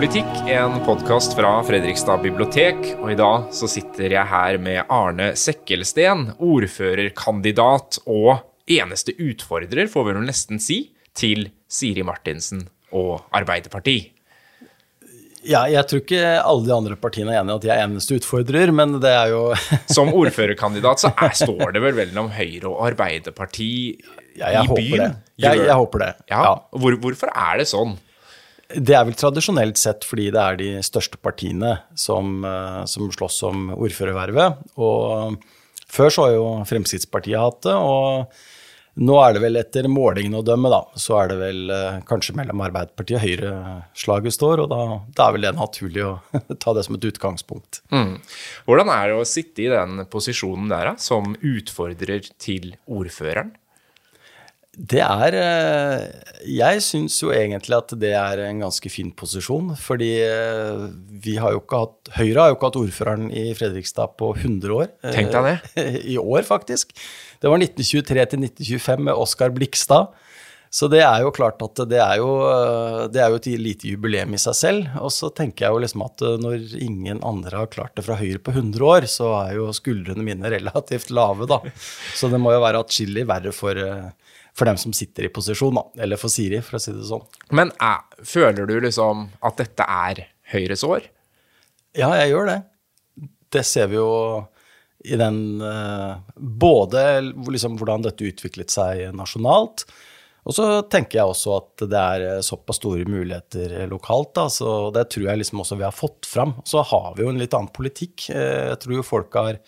politikk, en podkast fra Fredrikstad bibliotek. Og i dag så sitter jeg her med Arne Sekkelsten, ordførerkandidat og eneste utfordrer, får vi vel nesten si, til Siri Martinsen og Arbeiderparti. Ja, jeg tror ikke alle de andre partiene er enig i at jeg er eneste utfordrer, men det er jo Som ordførerkandidat så er, står det vel mellom Høyre og Arbeiderparti ja, i byen? Jeg, jeg håper det. Ja, Hvor, Hvorfor er det sånn? Det er vel tradisjonelt sett fordi det er de største partiene som, eh, som slåss om ordførervervet. Og før så har jo Fremskrittspartiet hatt det, og nå er det vel etter målingene å dømme, da, så er det vel eh, kanskje mellom Arbeiderpartiet og Høyre slaget står, og da, da er vel det naturlig å ta det som et utgangspunkt. Mm. Hvordan er det å sitte i den posisjonen der, da, som utfordrer til ordføreren? Det er eh, Jeg syns jo egentlig at det er en ganske fin posisjon. Fordi eh, vi har jo ikke hatt Høyre har jo ikke hatt ordføreren i Fredrikstad på 100 år. Tenk deg det. I år, faktisk. Det var 1923 til 1925 med Oskar Blikstad. Så det er jo klart at det er jo, eh, det er jo et lite jubileum i seg selv. Og så tenker jeg jo liksom at når ingen andre har klart det fra Høyre på 100 år, så er jo skuldrene mine relativt lave, da. Så det må jo være atskillig verre for for dem som sitter i posisjon, da. Eller for Siri, for å si det sånn. Men er, føler du liksom at dette er Høyres år? Ja, jeg gjør det. Det ser vi jo i den uh, Både liksom hvordan dette utviklet seg nasjonalt, og så tenker jeg også at det er såpass store muligheter lokalt. Da, så det tror jeg liksom også vi har fått fram. Så har vi jo en litt annen politikk. Jeg tror jo folk har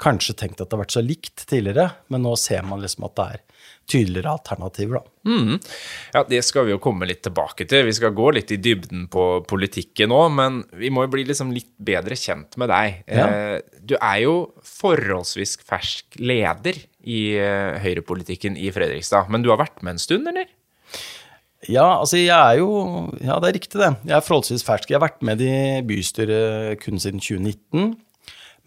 kanskje tenkt at det har vært så likt tidligere, men nå ser man liksom at det er tydeligere alternativer, da. Mm. Ja, det skal vi jo komme litt tilbake til. Vi skal gå litt i dybden på politikken nå, men vi må jo bli liksom litt bedre kjent med deg. Ja. Eh, du er jo forholdsvis fersk leder i eh, høyrepolitikken i Fredrikstad, men du har vært med en stund, eller? Ja, altså jeg er jo Ja, det er riktig, det. Jeg er forholdsvis fersk. Jeg har vært med i bystyret kun siden 2019.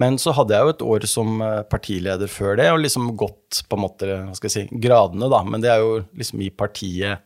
Men så hadde jeg jo et år som eh, partileder før det, og liksom gått på en måte, hva skal jeg si, gradene, da. Men det er jo liksom i partiet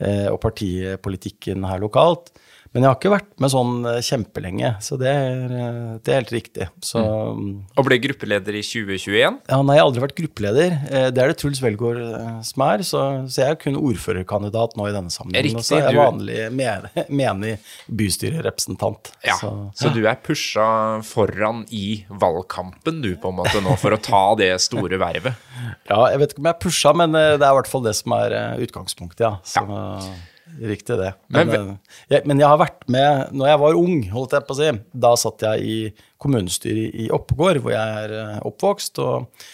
eh, og partipolitikken her lokalt. Men jeg har ikke vært med sånn eh, kjempelenge, så det er, eh, det er helt riktig. Så, mm. Og ble gruppeleder i 2021? Ja, Nei, jeg har aldri vært gruppeleder. Eh, det er det Truls Velgård som er, så, så, jeg er kun ordførerkandidat nå i denne sammenhengen. Riktig, så jeg er vanlig men, menig bystyrerepresentant. Ja, så, så, du er pusha foran i valgkampen du på en måte nå, for å ta det store vervet? Ja, jeg vet ikke om jeg er pusha, men det er i hvert fall det som er utgangspunktet, ja. Så, ja. Riktig det. Men, men, eh, jeg, men, jeg, har vært med når jeg var ung, holdt jeg på å si. Da satt jeg i kommunestyret i Oppegård, hvor jeg er eh, oppvokst. Og,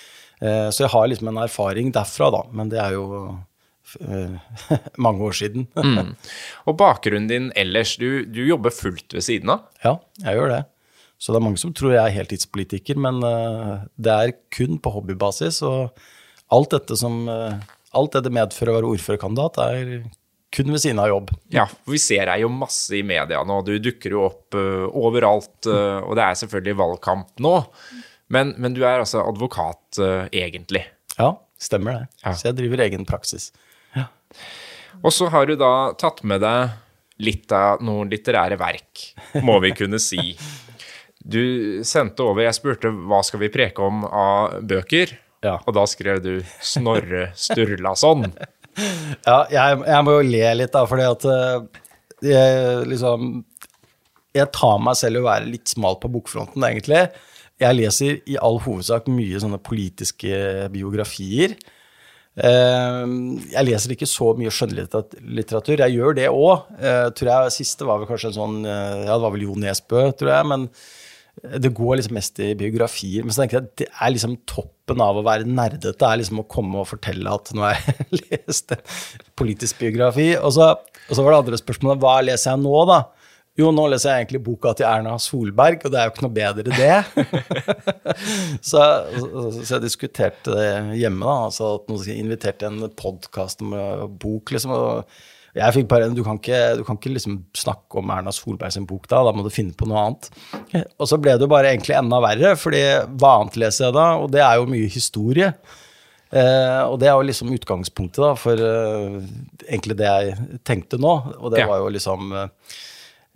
eh, så jeg har liksom en erfaring derfra, da. Men det er jo eh, mange år siden. mm. Og bakgrunnen din ellers, du, du, jobber fullt ved siden av? Ja, jeg gjør det. Så det er mange som tror jeg er heltidspolitiker, men eh, det er kun på hobbybasis. Og alt dette som uh, Alt det det medfører å være ordførerkandidat, er kun ved siden av jobb. Ja, for vi ser deg jo masse i media nå. Du dukker jo opp uh, overalt, uh, og det er selvfølgelig valgkamp nå. Men, men du er altså advokat uh, egentlig? Ja, stemmer det. Ja. Så jeg driver egen praksis. Ja. Og så har du da tatt med deg litt av noen litterære verk, må vi kunne si. Du sendte over Jeg spurte hva skal vi preke om av bøker, ja. og da skrev du Snorre Sturlason. Ja, jeg, jeg, må jo le litt, da, fordi at eh, jeg liksom Jeg tar meg selv i å være litt smal på bokfronten, egentlig. Jeg leser i all hovedsak mye sånne politiske biografier. Eh, jeg leser ikke så mye skjønnlitteratur. Jeg gjør det òg. Eh, Siste var vel kanskje en sånn Ja, det var vel Jo Nesbø, tror jeg. men det går liksom mest i biografier. Men så tenker jeg at det er liksom toppen av å være nerdete. Det er liksom å komme og fortelle at nå har jeg lest en politisk biografi. Og så, og så, var det andre spørsmålet hva leser jeg nå, da? Jo, nå leser jeg egentlig boka til Erna Solberg, og det er jo ikke noe bedre det. så, så, jeg diskuterte det hjemme, da. Altså at noen inviterte en podkast om bok, liksom. og jeg fikk bare, Du kan ikke, du kan ikke liksom snakke om Erna Solberg sin bok da, da må du finne på noe annet. Og så ble det jo bare egentlig enda verre, fordi hva annet leser jeg da? Og det er jo mye historie. Eh, og det er jo liksom utgangspunktet da, for eh, egentlig det jeg tenkte nå. Og det Ja. var jo liksom eh,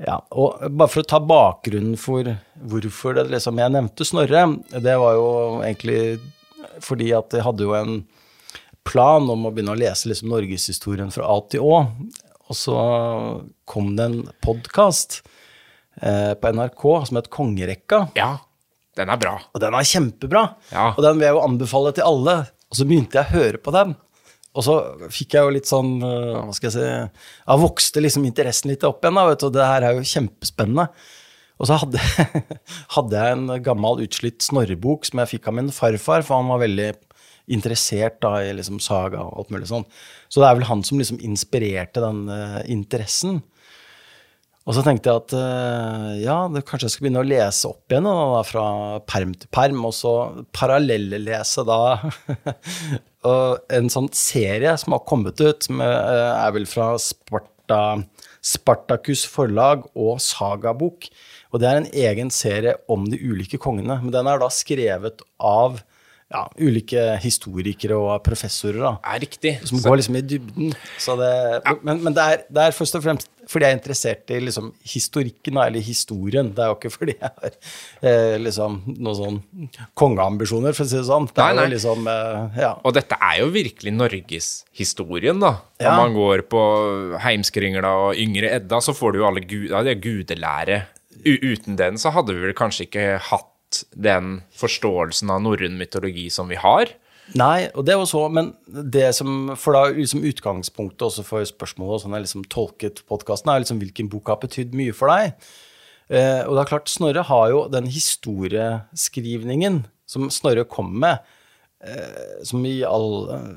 ja, og Bare for å ta bakgrunnen for hvorfor det liksom jeg nevnte Snorre, det var jo egentlig fordi at jeg hadde jo en plan om å begynne å lese liksom norgeshistorien fra A til Å. Og så kom det en podkast eh, på NRK som het Kongerekka. Ja, den er bra. Og den er kjempebra. Ja. Og den vil jeg jo anbefale til alle. Og så begynte jeg å høre på den. Og så fikk jeg jo litt sånn øh, Hva skal jeg si jeg vokste liksom interessen litt opp igjen. da, vet du, og Det her er jo kjempespennende. Og så hadde, hadde jeg en gammel utslitt Snorre-bok som jeg fikk av min farfar, for han var veldig interessert da i liksom saga og alt mulig sånn. Så det er vel han som liksom inspirerte den uh, interessen. Og så tenkte jeg at uh, ja, det, kanskje jeg skal begynne å lese opp igjen da, fra perm til perm, og så parallellelese da og en sånn serie som har kommet ut, som uh, er vel fra Sparta, Spartacus forlag og Sagabok. Og det er en egen serie om de ulike kongene, men den er da skrevet av ja, ulike historikere og professorer. da Er riktig. som går liksom i dybden. Så det, Men, men det, er, det er først og fremst fordi jeg er interessert i liksom historikken, eller historien. Det er jo ikke fordi jeg har eh, liksom noen sånn kongeambisjoner, for å si det sånn. Det Nei, er nei. liksom eh, Ja. Og dette er jo virkelig norgeshistorien, da. Når Ja. man går på Heimskringla og Yngre Edda, så får du jo alle gud, ja, er gudelære. Uten den så hadde vi vel kanskje ikke hatt den forståelsen av norrøn mytologi som vi har. Nei, og det er jo så, men det som For da liksom utgangspunktet også for spørsmålet, og sånn jeg liksom tolket podkasten, er liksom hvilken bok har betydd mye for deg. Eh, og det er klart, Snorre har jo den historieskrivningen som Snorre kom med, eh, som, all,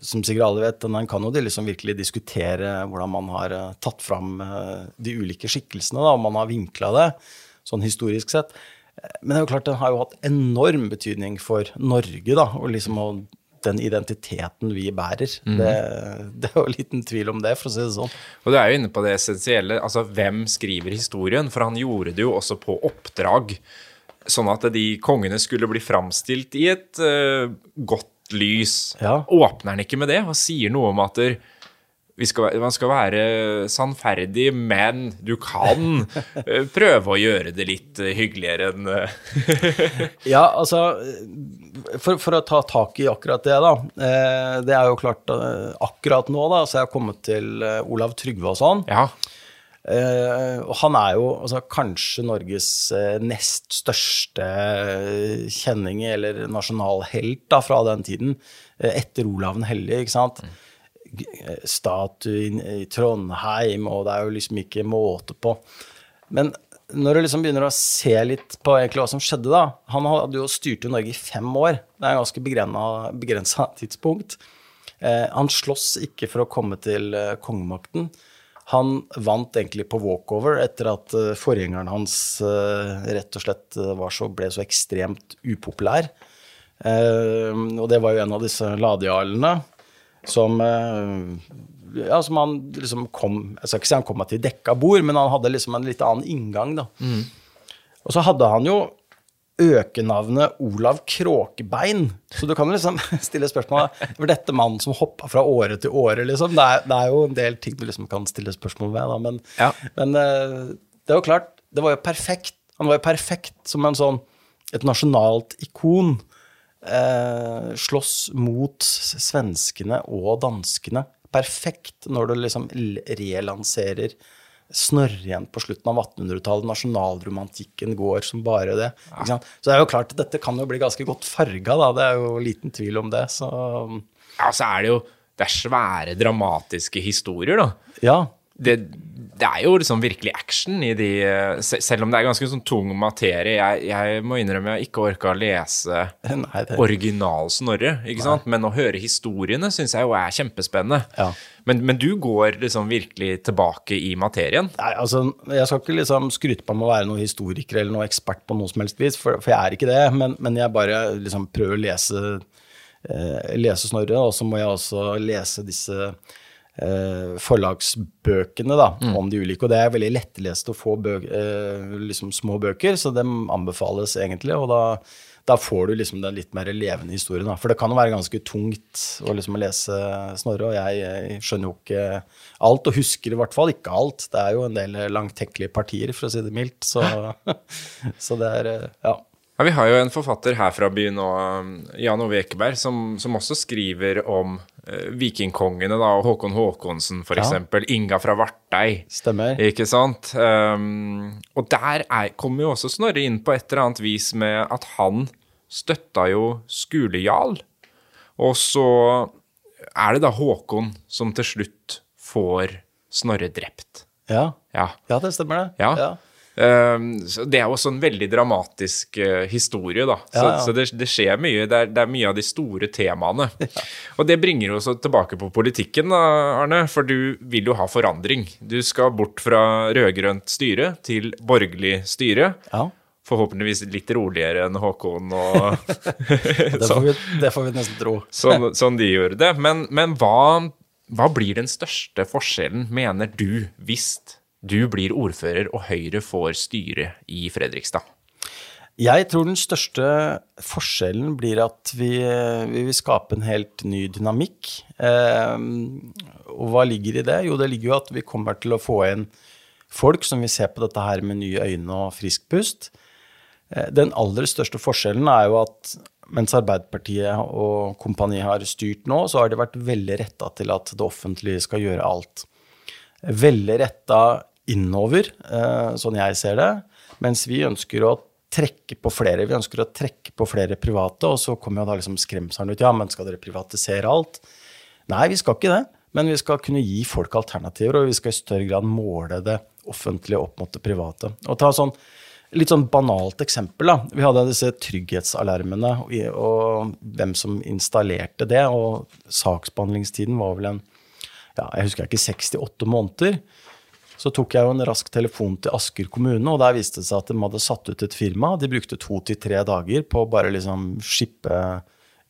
som sikkert alle vet, den kan jo de liksom virkelig diskutere hvordan man har eh, tatt fram eh, de ulike skikkelsene, da, om man har vinkla det sånn historisk sett. Men det er jo klart, den har jo hatt enorm betydning for Norge, da, og liksom og den identiteten vi bærer. Det, det er jo liten tvil om det, for å si det sånn. Og du er jo inne på det essensielle, altså hvem skriver historien? For han gjorde det jo også på oppdrag, sånn at de kongene skulle bli framstilt i et uh, godt lys. Ja. Åpner han ikke med det og sier noe om at der, skal, man skal være sannferdig, men du kan eh, prøve å gjøre det litt eh, hyggeligere enn eh, Ja, altså for, for å ta tak i akkurat det, da. Det er jo klart akkurat nå, da, så jeg har kommet til Olav Tryggvason. Ja. Eh, og han er jo altså, kanskje Norges nest største kjenning, eller nasjonalhelt, da, fra den tiden. Etter Olav den hellige, ikke sant. Eh, Statuen i Trondheim, og det er jo liksom ikke måte på. Men når du liksom begynner å se litt på hva som skjedde da Han hadde jo styrt i Norge i fem år. Det er en ganske begrensa tidspunkt. Eh, han sloss ikke for å komme til eh, kongemakten. Han vant egentlig på walkover etter at eh, forgjengeren hans eh, rett og slett eh, så, ble så ekstremt upopulær. Eh, og det var jo en av disse ladejarlene som eh, ja, som han liksom kom Jeg skal ikke si han kom meg til dekka bord, men han hadde liksom en litt annen inngang, da. Og så hadde han jo økenavnet Olav Kråkebein. Så du kan liksom stille spørsmål Var dette mannen som hoppa fra åre til åre, liksom? Det er, det er jo en del ting du liksom kan stille spørsmål ved, da, men, Ja. men eh, det er jo klart, det var jo perfekt. Han var jo perfekt som en sånn et nasjonalt ikon. Eh, slåss mot svenskene og danskene. Perfekt når du liksom relanserer Snorre igjen på slutten av 1800-tallet. Nasjonalromantikken går som bare det. Så det er jo klart at dette kan jo bli ganske godt farga, da. Det er jo liten tvil om det. Så ja, så er det jo Det er svære, dramatiske historier, da. ja. Det, det er jo liksom virkelig action i de Selv om det er ganske sånn tung materie. Jeg, jeg må innrømme jeg ikke orka å lese Nei, det, original Snorre, ikke sant? Men å høre historiene syns jeg jo er kjempespennende. Ja. Men, men du går liksom virkelig tilbake i materien. Nei, altså, Jeg skal ikke liksom skryte på meg å være noen historiker eller noen ekspert på noe som helst vis, for, for jeg er ikke det. Men, men jeg bare liksom prøver å lese, eh, lese Snorre, og så må jeg også lese disse eh, forlagsbøkene da, om de ulike. Og det er veldig lettlest å få bøk, eh, liksom små bøker, så dem anbefales egentlig. Og da, da får du liksom den litt mer levende historien. Da. For det kan jo være ganske tungt å liksom lese Snorre, og jeg, jeg, skjønner jo ikke alt, og husker i hvert fall ikke alt. Det er jo en del langtekkelige partier, for å si det mildt. Så, så det er Ja. Ja, Vi har jo en forfatter her fra byen nå, Jan Ove Ekeberg, som, som også skriver om eh, vikingkongene da, Håkon Håkonsen f.eks. Ja. Inga fra Vartei. Stemmer. Ikke sant? Um, og der er, kommer jo også Snorre inn på et eller annet vis med at han støtta jo Skulejarl. Og så er det da Håkon som til slutt får Snorre drept. Ja, ja. ja det stemmer det. Ja. ja. Ehm, så det er jo også en veldig dramatisk uh, historie, da. Så, ja, ja. så det, det, skjer mye. Det er, det er, mye av de store temaene. Ja. Og det bringer oss tilbake på politikken, da, Arne. For du vil jo ha forandring. Du skal bort fra rød-grønt styre til borgerlig styre. Forhåpentligvis litt roligere enn Håkon og det, får vi, det, får vi, nesten tro. sånn, sånn de gjør det. Men, men hva, hva blir den største forskjellen, mener du, hvis du blir ordfører og Høyre får styre i Fredrikstad? Jeg tror den største forskjellen blir at vi, vi vil skape en helt ny dynamikk. Eh, og hva ligger i det? Jo, det ligger jo at vi kommer til å få inn folk som vil se på dette her med nye øyne og frisk pust. Eh, den aller største forskjellen er jo at mens Arbeiderpartiet og kompani har styrt nå, så har de vært veldig retta til at det offentlige skal gjøre alt. Veldig retta innover, eh, sånn jeg ser det. Mens vi ønsker å trekke på flere. Vi ønsker å trekke på flere private, og så kommer jo da liksom skremselen ut. Ja, men skal dere privatisere alt? Nei, vi skal ikke det. Men vi skal kunne gi folk alternativer, og vi skal i større grad måle det offentlige opp mot det private. Og ta sånn litt sånn banalt eksempel. da. Vi hadde disse trygghetsalarmene og, hvem som installerte det. Og saksbehandlingstiden var vel en ja, jeg husker ikke 68 måneder. Så tok jeg jo en rask telefon til Asker kommune, og der viste det seg at de hadde satt ut et firma. De brukte to til tre dager på å bare liksom skippe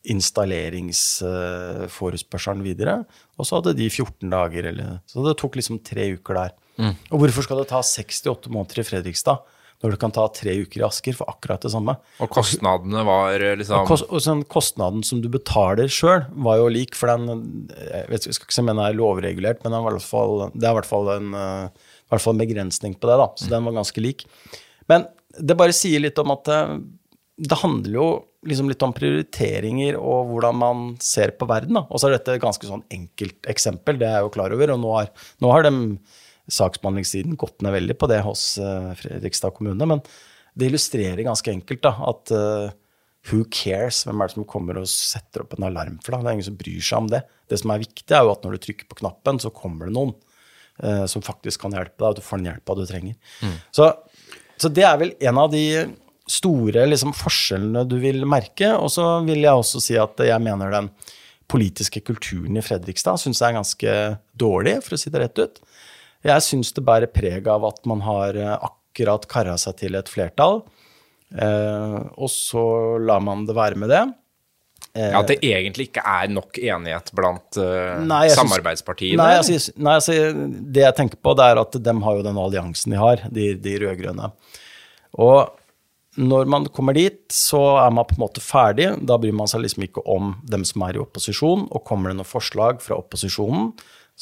installeringsforespørselen videre. Og så hadde de 14 dager, eller Så det tok liksom tre uker der. Mm. Og hvorfor skal det ta 68 måneder i Fredrikstad? Når du kan ta tre uker i Asker for akkurat det samme. Og kostnadene var eh, liksom Og, og sånn Kostnaden som du betaler sjøl, var jo lik, for den jeg, vet, jeg skal ikke si om den er lovregulert, men det er i hvert fall, det er i hvert fall en uh, hvert fall en begrensning på det, da. Så den var ganske lik. Men det bare sier litt om at det, det handler jo liksom litt om prioriteringer og hvordan man ser på verden. da. Og så er dette et ganske sånn enkelt eksempel, det er jeg jo klar over. Og nå har, nå har de saksbehandlingstiden gått ned veldig på det hos uh, Fredrikstad kommune. Men det illustrerer ganske enkelt da, at uh, who cares? Hvem er det som kommer og setter opp en alarm for deg? Det er ingen som bryr seg om det. Det som er viktig, er jo at når du trykker på knappen, så kommer det noen uh, som faktisk kan hjelpe deg, og du får den hjelpa du trenger. Mm. Så, så, det er vel en av de store liksom, forskjellene du vil merke. Og så vil jeg også si at jeg mener den politiske kulturen i Fredrikstad syns jeg er ganske dårlig, for å si det rett ut. Jeg syns det bærer preg av at man har eh, akkurat kara seg til et flertall, Eh, og så lar man det være med det. Ja, At det egentlig ikke er nok enighet blant eh, nei, samarbeidspartiene? Nei, altså, nei altså, det jeg tenker på, det er at de har jo den alliansen de har, de, de rød-grønne. Og når man kommer dit, så er man på en måte ferdig. Da bryr man seg liksom ikke om dem som er i opposisjon. Og kommer det noen forslag fra opposisjonen,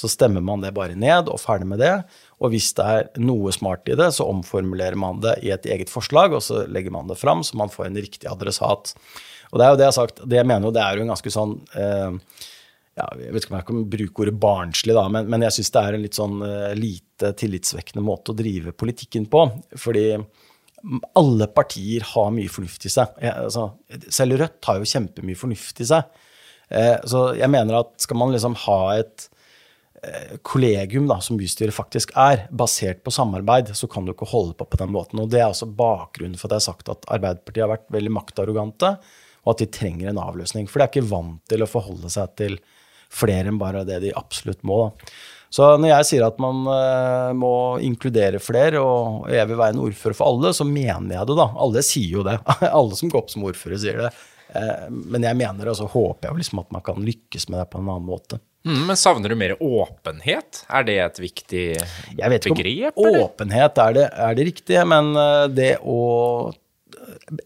så stemmer man det bare ned og ferdig med det. Og hvis det er noe smart i det, så omformulerer man det i et eget forslag, og så legger man det fram så man får en riktig adressat. Og det er jo det jeg har sagt, det jeg mener jo det er jo en ganske sånn eh, ja, Jeg vet ikke om jeg kan bruke ordet barnslig, da, men, men jeg syns det er en litt sånn eh, lite tillitsvekkende måte å drive politikken på. Fordi alle partier har mye fornuft i seg. Jeg, altså, selv Rødt har jo kjempemye fornuft i seg. Eh, så jeg mener at skal man liksom ha et kollegium da, som bystyret faktisk er, basert på samarbeid, så kan du ikke holde på på den måten. Og Det er også bakgrunnen for at jeg har sagt at Arbeiderpartiet har vært veldig maktarrogante og at de trenger en avløsning. For de er ikke vant til å forholde seg til flere enn bare det de absolutt må. Da. Så når jeg sier at man uh, må inkludere flere, og jeg vil være en ordfører for alle, så mener jeg det, da. Alle sier jo det. alle som går opp som ordfører, sier det. Uh, men jeg mener, det, og så håper jeg liksom at man kan lykkes med det på en annen måte. Mm, men savner du mer åpenhet? Er det et viktig begrep? Jeg vet ikke om åpenhet er det, er det riktige, men eh, det å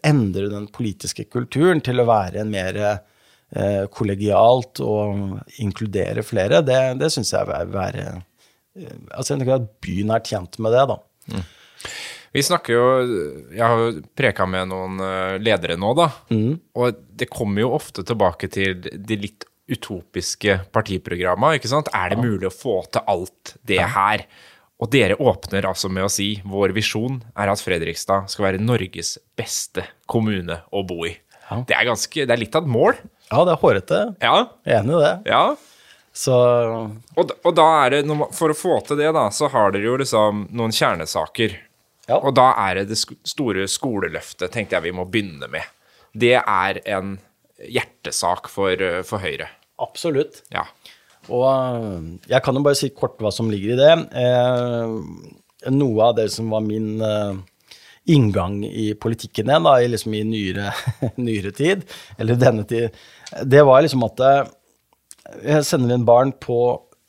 endre den politiske kulturen til å være en mer eh, kollegialt og inkludere flere, det, det syns jeg vil være eh, Altså, jeg at byen er tjent med det, da. Mm. Vi snakker jo Jeg har jo preka med noen eh, ledere nå, da. Mm. Og det kommer jo ofte tilbake til de litt utopiske partiprogramma, ikke sant? Er det mulig å få til alt det her? Og dere åpner altså med å si vår visjon er at Fredrikstad skal være Norges beste kommune å bo i. Det, er ganske, det er litt av et mål. Ja, det er hårete. Ja. Jeg er enig i det. Ja. Så og, og, da er det, For å få til det, da, så har dere jo liksom noen kjernesaker. Ja. Og da er det det store skoleløftet, tenkte jeg vi må begynne med. Det er en hjertesak for, for Høyre. Absolutt. Ja. Og eh, jeg kan jo bare si kort hva som ligger i det. Eh, noe av det som var min eh, inngang i politikken igjen, da, i, liksom i nyere, nyere, tid, eller denne tid, det var liksom at eh, jeg sender inn barn på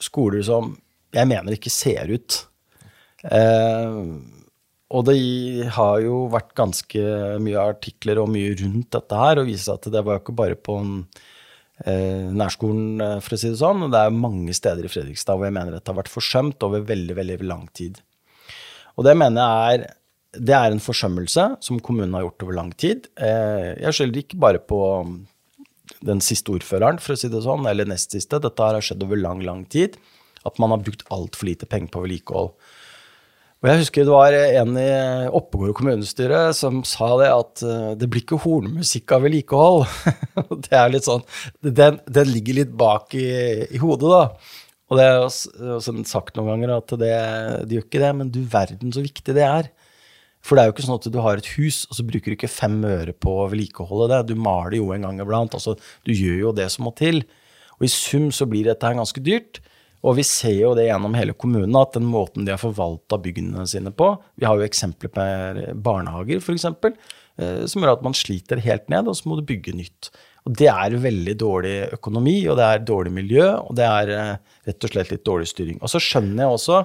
skoler som jeg mener ikke ser ut. Eh, og det har jo vært ganske mye artikler og mye rundt dette her, og viser at det var jo ikke bare på en eh, nærskolen, eh, for å si det sånn. Det er mange steder i Fredrikstad hvor jeg mener dette har vært forsømt over veldig, veldig lang tid. Og det mener jeg er det er en forsømmelse som kommunen har gjort over lang tid. Eh, jeg skylder ikke bare på den siste ordføreren, for å si det sånn, eller nest siste. Dette har skjedd over lang, lang tid. At man har brukt altfor lite penger på vedlikehold. Og jeg husker det var en i Oppegård kommunestyre som sa det at eh, det blir ikke hornmusikk av vedlikehold. det er litt sånn den, den, ligger litt bak i, i, hodet, da. Og det er også sagt noen ganger at det, det gjør ikke det, men du verden så viktig det er. For det er jo ikke sånn at du har et hus, og så bruker du ikke fem øre på å vedlikeholde det. Du maler jo en gang iblant. Altså, du gjør jo det som må til. Og i sum så blir dette her ganske dyrt. Og vi ser jo det gjennom hele kommunen, at den måten de har forvalta byggene sine på Vi har jo eksempler på barnehager, f.eks., eh, som gjør at man sliter helt ned, og så må du bygge nytt. Og det er veldig dårlig økonomi, og det er dårlig miljø, og det er eh, rett og slett litt dårlig styring. Og så skjønner jeg også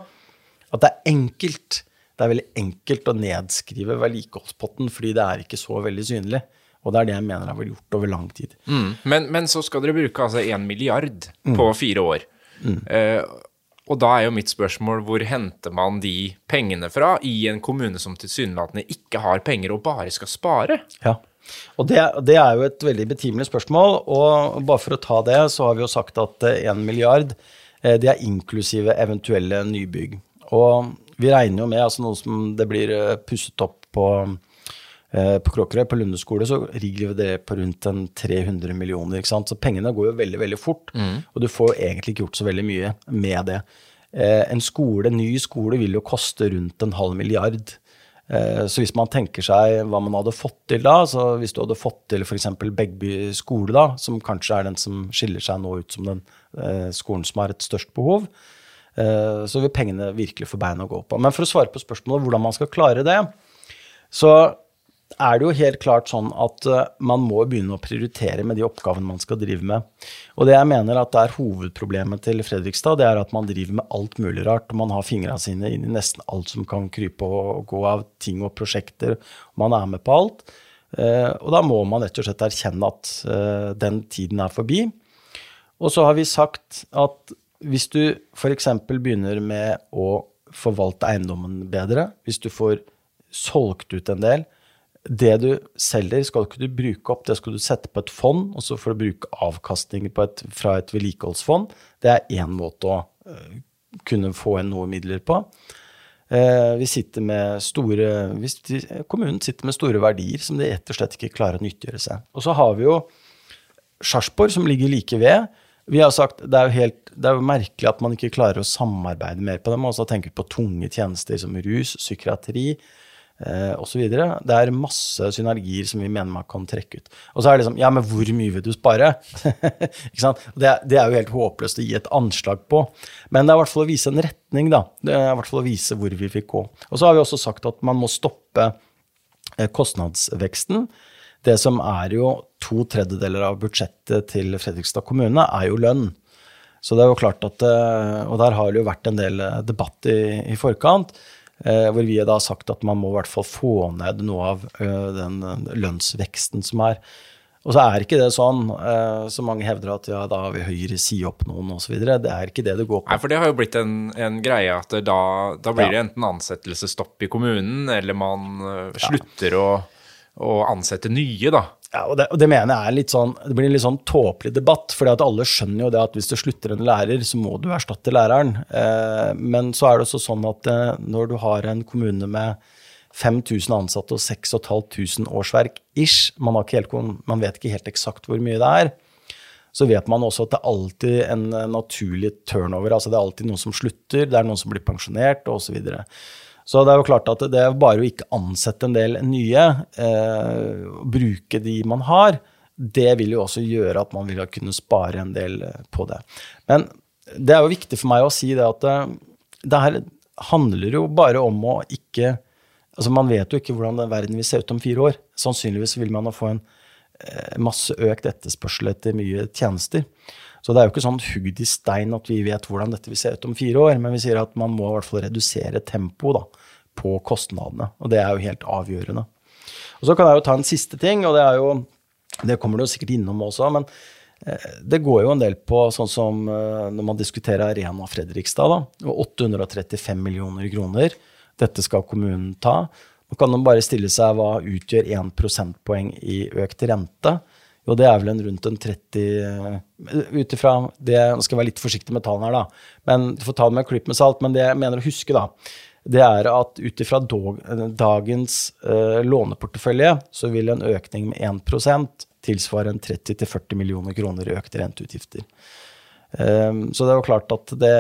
at det er enkelt. Det er veldig enkelt å nedskrive vedlikeholdspotten, fordi det er ikke så veldig synlig. Og det er det jeg mener har vært gjort over lang tid. Mm. Men, men, så skal dere bruke altså 1 milliard på mm. fire år. Uh, og da er jo mitt spørsmål hvor henter man de pengene fra i en kommune som tilsynelatende ikke har penger og bare skal spare? Ja, og det, det, er jo et veldig betimelig spørsmål. Og bare for å ta det, så har vi jo sagt at 1 eh, milliard eh, det er inklusive eventuelle nybygg. Og vi regner jo med altså noe som det blir pusset opp på Eh, på Kråkerøy, på Lunde skole, så ligger det på rundt en 300 millioner. ikke sant? Så pengene går jo veldig veldig fort, mm. og du får jo egentlig ikke gjort så veldig mye med det. Eh, en skole, ny skole vil jo koste rundt en halv milliard. Eh, så hvis man tenker seg hva man hadde fått til da, så hvis du hadde fått til f.eks. Begby skole, da, som kanskje er den som skiller seg nå ut som den skolen som har et størst behov, så vil pengene virkelig få bein å gå på. Men for å svare på spørsmålet hvordan man skal klare det, så er det jo helt klart sånn at uh, man må begynne å prioritere med de oppgavene man skal drive med. Og det jeg mener at det er hovedproblemet til Fredrikstad, det er at man driver med alt mulig rart. og Man har fingra sine inn i nesten alt som kan krype og gå av ting og prosjekter. Man er med på alt. Uh, og da må man rett og slett erkjenne at uh, den tiden er forbi. Og så har vi sagt at hvis du f.eks. begynner med å forvalte eiendommen bedre, hvis du får solgt ut en del, det du selger, skal ikke du bruke opp, det skal du sette på et fond, og så får du bruke avkastninger et, fra et vedlikeholdsfond. Det er én måte å uh, kunne få inn noe midler på. Uh, vi sitter med store, kommunen sitter med store verdier som de rett og slett ikke klarer å nyttiggjøre seg. Og så har vi jo Sarpsborg, som ligger like ved. Vi har sagt det er jo helt, det er jo merkelig at man ikke klarer å samarbeide mer på dem. Og så tenker vi på tunge tjenester som rus, psykiatri eh, osv. Det er masse synergier som vi mener man kan trekke ut. Og så er det liksom Ja, men hvor mye vil du spare? ikke sant? Det, det, er jo helt håpløst å gi et anslag på. Men det er i hvert fall å vise en retning, da. Det er i hvert fall å vise hvor vi fikk gå. Og så har vi også sagt at man må stoppe eh, kostnadsveksten. Det som er jo to tredjedeler av budsjettet til Fredrikstad kommune, er jo lønn. Så det er jo klart at, eh, Og der har det jo vært en del debatt i, i forkant. Eh, hvor vi da har sagt at man må i hvert fall få ned noe av eh, den lønnsveksten som er. Og så er ikke det sånn, eh, så mange hevder at ja, da har vi Høyre si opp noen osv. Det er ikke det det går på. Nei, for det har jo blitt en, en greie at da, da blir ja. det enten ansettelsesstopp i kommunen, eller man slutter ja. å, å, ansette nye, da. Ja, og det, og det, mener jeg er litt sånn, det blir en litt sånn tåpelig debatt. For alle skjønner jo det at hvis du slutter en lærer, så må du erstatte læreren. Eh, men så er det også sånn at eh, når du har en kommune med 5000 ansatte og 6500 årsverk ish, man, helt, man, vet ikke helt eksakt hvor mye det er, så vet man også at det er alltid en naturlig turnover. altså Det er alltid noen som slutter, det er noen som blir pensjonert osv. Så, det er jo klart at det er bare å ikke ansette en del nye, eh, bruke de man har, det vil jo også gjøre at man vil kunne spare en del eh, på det. Men det er jo viktig for meg å si det at eh, det her handler jo bare om å ikke Altså Man vet jo ikke hvordan verden vil se ut om fire år. Sannsynligvis vil man få en eh, masse økt etterspørsel etter mye tjenester. Så det er jo ikke sånn hugd i stein at vi vet hvordan dette vil se ut om fire år, men vi sier at man må i hvert fall redusere tempoet på kostnadene. Og det er jo helt avgjørende. Og Så kan jeg jo ta en siste ting, og det er jo Det kommer du sikkert innom også, men eh, det går jo en del på sånn som eh, når man diskuterer Arena Fredrikstad, da, og 835 millioner kroner. Dette skal kommunen ta. Nå kan man bare stille seg hva utgjør 1 prosentpoeng i økt rente. Jo, det er vel en rundt en 30 eh, Ut ifra det Nå skal jeg være litt forsiktig med tallene her, da. Men Du får ta det med en klype med salt. Men det jeg mener å huske, da, det er at ut ifra dagens uh, låneportefølje så vil en økning med 1% tilsvare en 30-40 millioner kroner i økte renteutgifter. Um, så det er jo klart at det,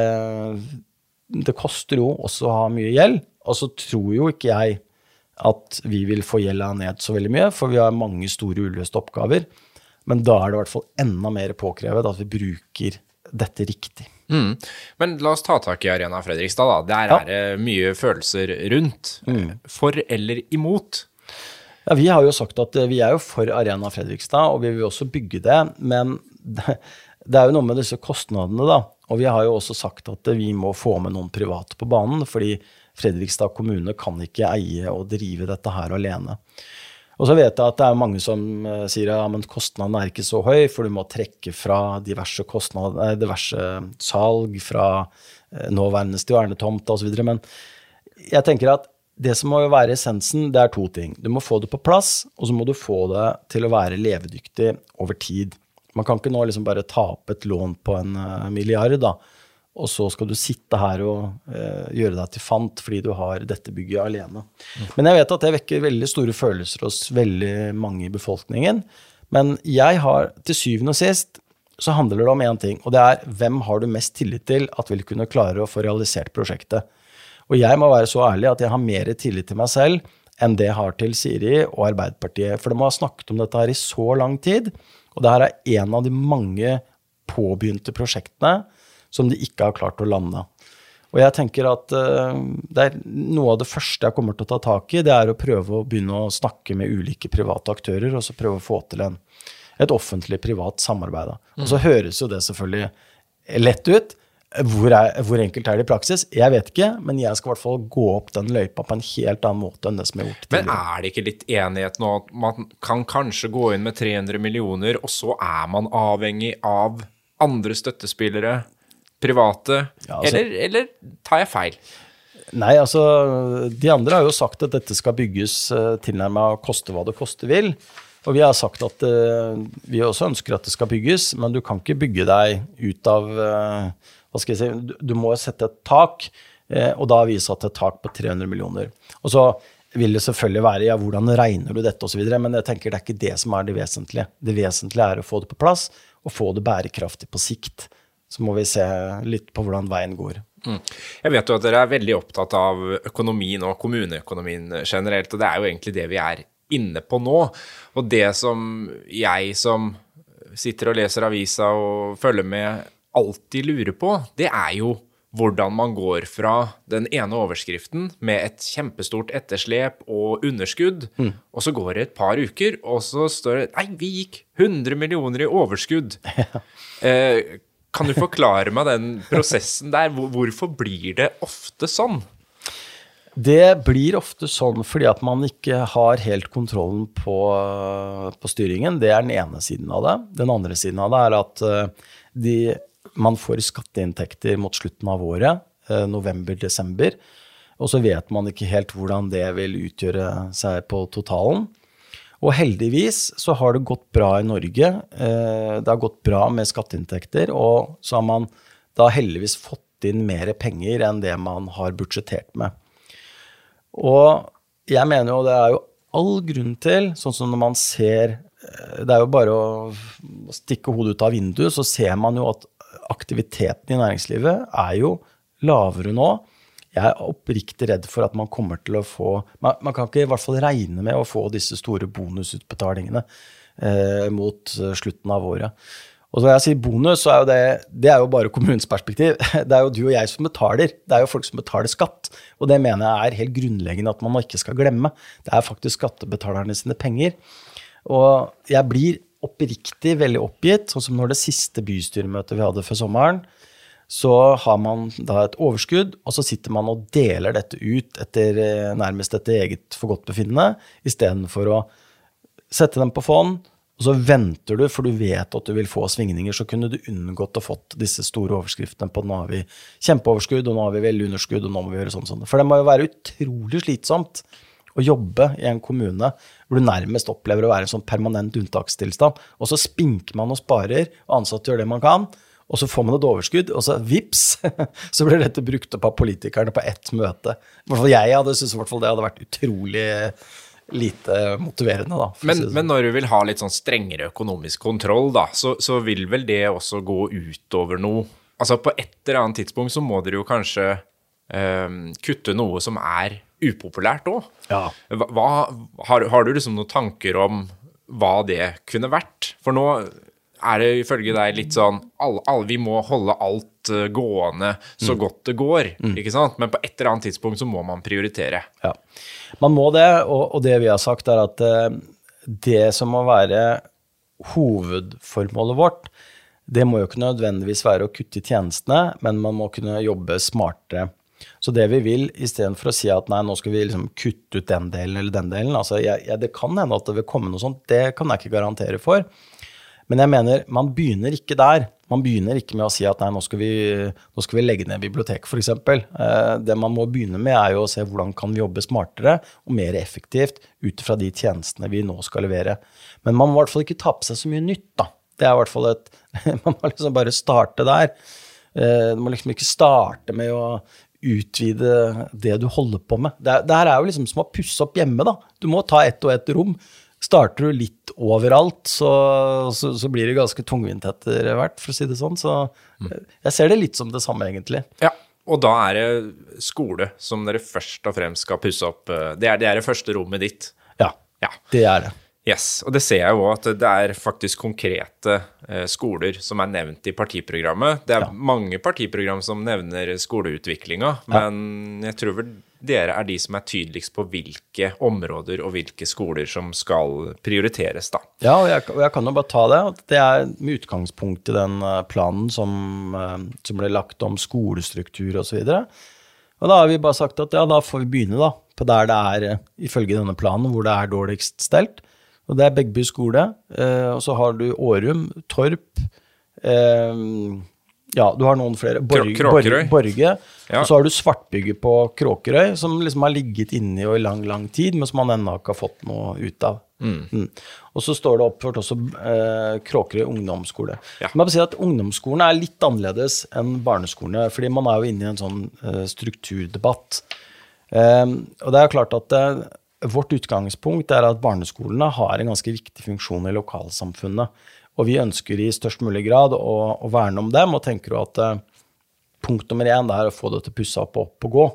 det koster jo også å ha mye gjeld. Og så tror jo ikke jeg at vi vil få gjelda ned så veldig mye, for vi har mange store uløste oppgaver. Men da er det i hvert fall enda mer påkrevet at vi bruker dette riktig. Mm. Men la oss ta tak i Arena Fredrikstad. da. Der ja. er det mye følelser rundt. Mm. For eller imot? Ja, Vi har jo sagt at eh, vi er jo for Arena Fredrikstad, og vi vil også bygge det. Men det, det er jo noe med disse kostnadene, da. Og vi har jo også sagt at vi må få med noen private på banen. fordi Fredrikstad kommune kan ikke eie og drive dette her alene. Og så vet jeg at det er mange som uh, sier ja, kostnaden er ikke så høy, for du må trekke fra diverse, kostnader, diverse salg fra uh, nåværende stjernetomt osv. Men jeg tenker at det som må være essensen, det er to ting. Du må få det på plass, og så må du få det til å være levedyktig over tid. Man kan ikke nå liksom bare tape et lån på en uh, milliard, da og så skal du sitte her og eh, gjøre deg til fant fordi du har dette bygget alene. Men jeg vet at det vekker veldig store følelser hos veldig mange i befolkningen. Men jeg har til syvende og sist så handler det om én ting, og det er hvem har du mest tillit til at vil kunne klare å få realisert prosjektet. Og jeg må være så ærlig at jeg har mer tillit til meg selv enn det jeg har til Siri og Arbeiderpartiet. For de har snakket om dette her i så lang tid, og det her er en av de mange påbegynte prosjektene som de ikke har klart å lande. Og jeg tenker at det er Noe av det første jeg kommer til å ta tak i, det er å prøve å begynne å snakke med ulike private aktører, og så prøve å få til en, et offentlig-privat samarbeid. Og så mm. høres jo det selvfølgelig lett ut. Hvor, er, hvor, enkelt er det i praksis? Jeg vet ikke, men jeg skal i hvert fall gå opp den løypa på en helt annen måte enn det som er gjort tidligere. Men er det ikke litt enighet nå at man kan kanskje gå inn med 300 millioner, og så er man avhengig av andre støttespillere? Private, ja, altså, eller, eller, tar jeg feil? Nei, altså De andre har jo sagt at dette skal bygges uh, tilnærma koste hva det koste vil. Og vi har sagt at uh, vi også ønsker at det skal bygges, men du kan ikke bygge deg ut av uh, Hva skal jeg si Du, må sette et tak, og da har vi satt et tak på 300 millioner. Og så vil det selvfølgelig være ja, hvordan regner du dette osv., men jeg tenker det er ikke det som er det vesentlige. Det vesentlige er å få det på plass og få det bærekraftig på sikt så må vi se litt på hvordan veien går. Mm. Jeg vet jo at dere er veldig opptatt av økonomien og kommuneøkonomien generelt, og det er jo egentlig det vi er inne på nå. Og det som jeg som sitter og leser avisa og følger med, alltid lurer på, det er jo hvordan man går fra den ene overskriften med et kjempestort etterslep og underskudd, mm. og så går det et par uker, og så står det Nei, vi gikk 100 millioner i overskudd. Eh, kan du forklare meg den prosessen der? Hvorfor blir det ofte sånn? Det blir ofte sånn fordi at man ikke har helt kontrollen på, på, styringen. Det er den ene siden av det. Den andre siden av det er at eh, de, man får skatteinntekter mot slutten av året, eh, november-desember. Og så vet man ikke helt hvordan det vil utgjøre seg på totalen. Og heldigvis så har det gått bra i Norge. Eh, det har gått bra med skatteinntekter, og så har man da heldigvis fått inn mer penger enn det man har budsjettert med. Og jeg mener jo det er jo all grunn til, sånn som når man ser eh, Det er jo bare å stikke hodet ut av vinduet, så ser man jo at aktiviteten i næringslivet er jo lavere nå. Jeg er oppriktig redd for at man kommer til å få Man, man kan ikke i hvert fall regne med å få disse store bonusutbetalingene eh, mot eh, slutten av året. Og når jeg sier bonus, så er jo det, det er jo bare kommunens perspektiv. Det er jo du og jeg som betaler. Det er jo folk som betaler skatt. Og det mener jeg er helt grunnleggende at man ikke skal glemme. Det er faktisk skattebetalerne sine penger. Og jeg blir oppriktig veldig oppgitt, sånn som når det siste bystyremøtet vi hadde før sommeren, så har man da et overskudd, og så sitter man og deler dette ut etter, eh, nærmest etter eget forgodtbefinnende, istedenfor å sette dem på fond, og så venter du, for du vet at du vil få svingninger, så kunne du unngått å fått disse store overskriftene på nå har vi kjempeoverskudd, og nå har vi veldig underskudd, og nå må vi gjøre sånn sånn. For det må jo være utrolig slitsomt å jobbe i en kommune hvor du nærmest opplever å være en sånn permanent unntakstilstand, og så spinker man og sparer, og ansatte gjør det man kan. Og så får man et overskudd, og så vips, så blir dette brukt opp av politikerne på ett møte. I hvert fall jeg hadde syntes det hadde vært utrolig lite motiverende, da. Men, sånn. men, når du vil ha litt sånn strengere økonomisk kontroll, da, så, så, vil vel det også gå utover noe Altså på et eller annet tidspunkt så må dere jo kanskje eh, kutte noe som er upopulært òg. Ja. Hva, har, har, du liksom noen tanker om hva det kunne vært? For nå er det ifølge deg litt sånn alle, alle, Vi må holde alt uh, gående så mm. godt det går, mm. ikke sant? Men på et eller annet tidspunkt så må man prioritere. Ja. Man må det, og, og det vi har sagt, er at uh, det som må være hovedformålet vårt, det må jo ikke nødvendigvis være å kutte i tjenestene, men man må kunne jobbe smartere. Så det vi vil, istedenfor å si at nei, nå skal vi liksom kutte ut den delen eller den delen altså jeg, jeg, Det kan hende at det vil komme noe sånt, det kan jeg ikke garantere for. Men jeg mener, man begynner ikke der. Man begynner ikke med å si at nei, nå skal vi, nå skal vi legge ned biblioteket, f.eks. Eh, det man må begynne med, er jo å se hvordan kan vi jobbe smartere og mer effektivt ut fra de tjenestene vi nå skal levere. Men man må i hvert fall ikke ta på seg så mye nytt, da. Det er i hvert fall et Man må liksom bare starte der. Eh, du må liksom ikke starte med å utvide det du holder på med. Det her er jo liksom som å pusse opp hjemme, da. Du må ta ett og ett rom. Starter du litt overalt, så, så, så blir det ganske tungvint etter hvert, for å si det sånn. Så mm. jeg ser det litt som det samme, egentlig. Ja, og da er det skole som dere først og fremst skal pusse opp. Det er det, er det første rommet ditt. Ja, ja, det er det. Yes, og det ser jeg jo at det er faktisk konkrete eh, skoler som er nevnt i partiprogrammet. Det er ja. mange partiprogram som nevner skoleutviklinga, men ja. jeg tror vel dere er de som er tydeligst på hvilke områder og hvilke skoler som skal prioriteres, da. Ja, og jeg, og jeg kan jo bare ta det. Det er med utgangspunkt i den eh, planen som, eh, som ble lagt om skolestruktur osv. Og, og da har vi bare sagt at ja, da får vi begynne, da. På der det er, ifølge denne planen, hvor det er dårligst stelt. Og det er Begby skole. og så har du Årum, Torp. Eh, ja, du har noen flere. Borg, Kråkerøy. Borge. Ja. Og så har du Svartbygget på Kråkerøy, som liksom har ligget inni i lang, lang tid, men som man ennå ikke har fått noe ut av. Mm. Mm. Og så står det oppført også eh, Kråkerøy ungdomsskole. Ja. Men si at Ungdomsskolen er litt annerledes enn barneskolene, fordi man er jo inne i en sånn eh, strukturdebatt. Eh, og det er jo klart at eh, vårt utgangspunkt er at barneskolene har en ganske viktig funksjon i lokalsamfunnet. Og vi ønsker i størst mulig grad å, å verne om dem, og tenker jo at eh, punkt nummer én er å få det til å pusse opp og opp og gå.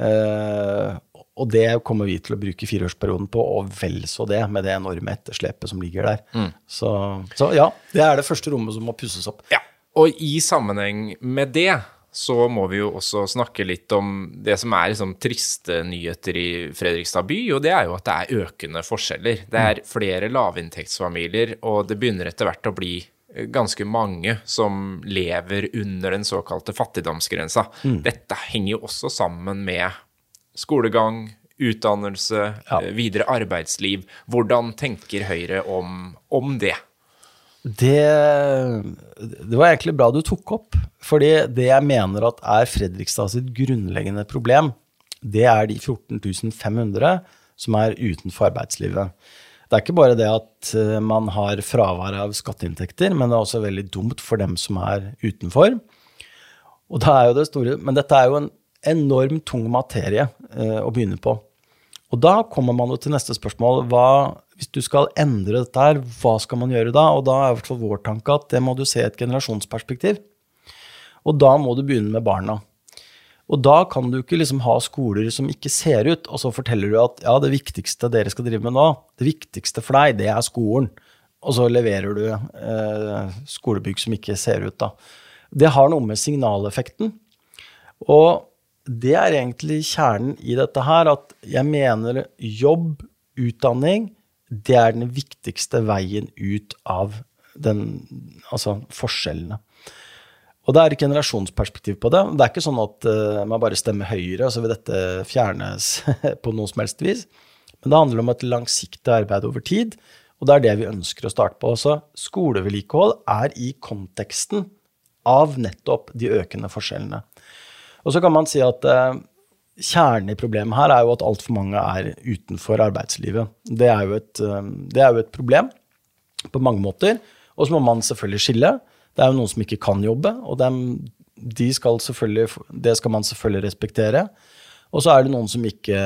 Eh, og det kommer vi til å bruke fireårsperioden på, og vel så det, med det enorme etterslepet som ligger der. Mm. Så, så, ja, det er det første rommet som må pusses opp. Ja, Og i sammenheng med det så må vi jo også snakke litt om det som er liksom triste nyheter i Fredrikstad by, og det er jo at det er økende forskjeller. Det er flere lavinntektsfamilier, og det begynner etter hvert å bli ganske mange som lever under den såkalte fattigdomsgrensa. Mm. Dette henger jo også sammen med skolegang, utdannelse, Ja. eh, videre arbeidsliv. Hvordan tenker Høyre om, om det? Det, det var egentlig bra du tok opp. Fordi det jeg mener at er Fredrikstad sitt grunnleggende problem, det er de 14 500 som er utenfor arbeidslivet. Det er ikke bare det at eh, man har fravær av skatteinntekter, men det er også veldig dumt for dem som er utenfor. Og da er jo det store, Men dette er jo en enormt tung materie eh, å begynne på. Og da kommer man jo til neste spørsmål. Hva, hvis du skal endre dette her, hva skal man gjøre da? Og da er i hvert fall vår tanke at det må du se i et generasjonsperspektiv. Og da må du begynne med barna. Og da kan du ikke liksom ha skoler som ikke ser ut, og så forteller du at ja, det viktigste dere skal drive med nå, det viktigste for deg, det er skolen. Og så leverer du eh, skolebygg som ikke ser ut, da. Det har noe med signaleffekten. Og det er egentlig kjernen i dette her, at jeg mener jobb, utdanning, det er den viktigste veien ut av den, altså forskjellene. Og det er et generasjonsperspektiv på det. Det er ikke sånn at uh, man bare stemmer Høyre, og så vil dette fjernes på noe som helst vis. Men det handler om et langsiktig arbeid over tid, og det er det vi ønsker å starte på. Så skolevedlikehold er i konteksten av nettopp de økende forskjellene. Og så kan man si at uh, kjernen i problemet her er jo at altfor mange er utenfor arbeidslivet. Det er, jo et, uh, det er jo et problem på mange måter. Og så må man selvfølgelig skille. Det er jo noen som ikke kan jobbe, og dem, de skal det skal man selvfølgelig respektere. Og så er det noen som ikke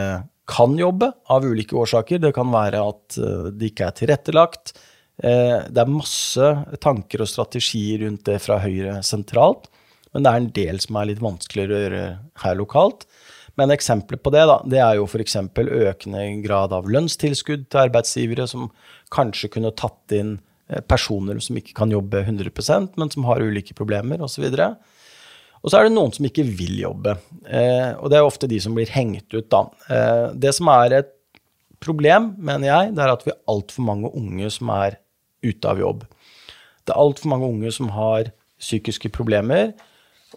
kan jobbe av ulike årsaker. Det kan være at det ikke er tilrettelagt. Det er masse tanker og strategier rundt det fra Høyre sentralt, men det er en del som er litt vanskeligere å gjøre her lokalt. Men eksempler på det da, det er jo f.eks. økende grad av lønnstilskudd til arbeidsgivere, som kanskje kunne tatt inn personer som ikke kan jobbe 100% men som har ulike problemer osv. Og så er det noen som ikke vil jobbe. Eh, og det er ofte de som blir hengt ut, da. Eh, det som er et problem, mener jeg, det er at vi har altfor mange unge som er ute av jobb. Det er altfor mange unge som har psykiske problemer.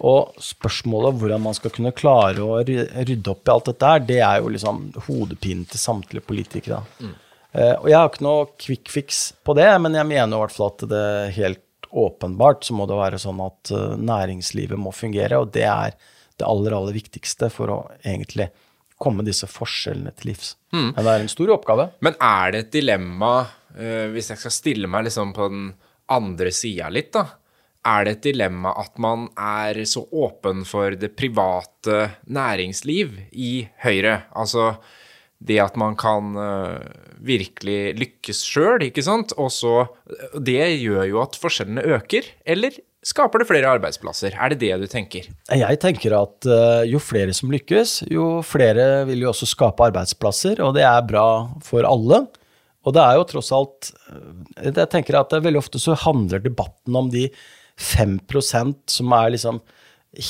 Og spørsmålet hvordan man skal kunne klare å rydde opp i alt dette her, det er jo liksom hodepinen til samtlige politikere. Mm. Eh, og jeg har ikke noe quick fix på det, men jeg mener i hvert fall at det helt åpenbart så må det være sånn at uh, næringslivet må fungere, og det er det aller, aller viktigste for å egentlig komme disse forskjellene til livs. Mm. Men det er en stor oppgave. Men er det et dilemma, uh, hvis jeg skal stille meg liksom på den andre sida litt, da? Er det et dilemma at man er så åpen for det private næringsliv i Høyre? Altså det at man kan uh, virkelig lykkes sjøl, ikke sant. Og så Det gjør jo at forskjellene øker. Eller skaper det flere arbeidsplasser? Er det det du tenker? Jeg tenker at uh, jo flere som lykkes, jo flere vil jo også skape arbeidsplasser, og det er bra for alle. Og det er jo tross alt Jeg tenker at veldig ofte så handler debatten om de 5% som er liksom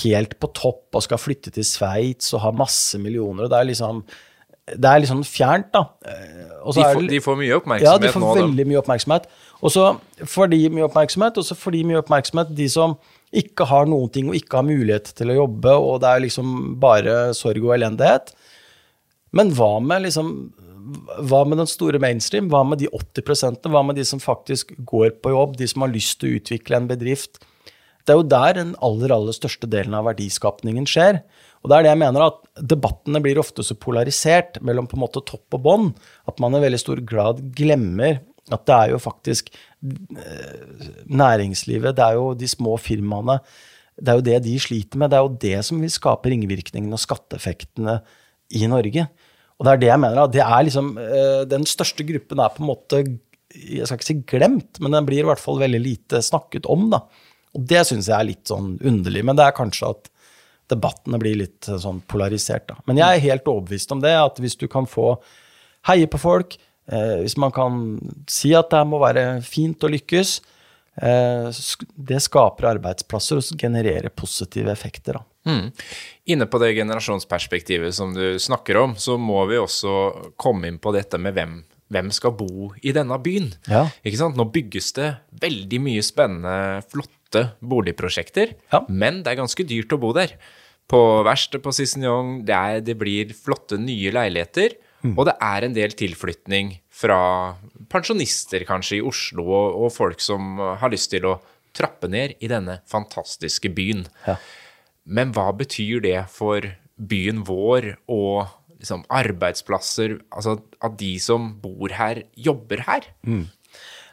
helt på topp og skal flytte til Sveits og ha masse millioner, og det er liksom det er sånn fjernt, da. De får, de, får, mye oppmerksomhet nå. Ja, de får nå, veldig mye oppmerksomhet. Og så får de mye oppmerksomhet, og så får de mye oppmerksomhet de som ikke har noen ting og ikke har mulighet til å jobbe, og det er liksom bare sorg og elendighet. Men hva med liksom hva med den store mainstream? Hva med de 80% Hva med de som faktisk går på jobb, de som har lyst til å utvikle en bedrift? Det er jo der den aller, aller største delen av verdiskapningen skjer. Og det er det jeg mener at Debattene blir ofte så polarisert mellom på en måte topp og bånn at man i veldig stor grad glemmer at det er jo faktisk næringslivet, det er jo de små firmaene, det er jo det de sliter med. Det er jo det som vil skape ringvirkningene og skatteeffektene i Norge. Og det er det jeg mener. at det er liksom, Den største gruppen er på en måte jeg skal ikke si glemt, men den blir i hvert fall veldig lite snakket om. da. Og det syns jeg er litt sånn underlig. Men det er kanskje at debattene blir litt sånn polarisert. da. Men jeg er helt overbevist om det, at hvis du kan få heie på folk, eh, hvis man kan si at det må være fint å lykkes, eh, det skaper arbeidsplasser og genererer positive effekter. Mm. Inne på det generasjonsperspektivet som du snakker om, så må vi også komme inn på dette med hvem, hvem skal bo i denne byen. Ja. Nå bygges det veldig mye spennende, flotte boligprosjekter, Ja. men det er ganske dyrt å bo der. på verkstedet på Cicignon. Det, er- det blir flotte nye leiligheter. Og det er en del tilflytning fra pensjonister kanskje i Oslo, og, og folk som har lyst til å trappe ned i denne fantastiske byen. Ja. Men hva betyr det for byen vår og liksom arbeidsplasser, altså at de som bor her, jobber her?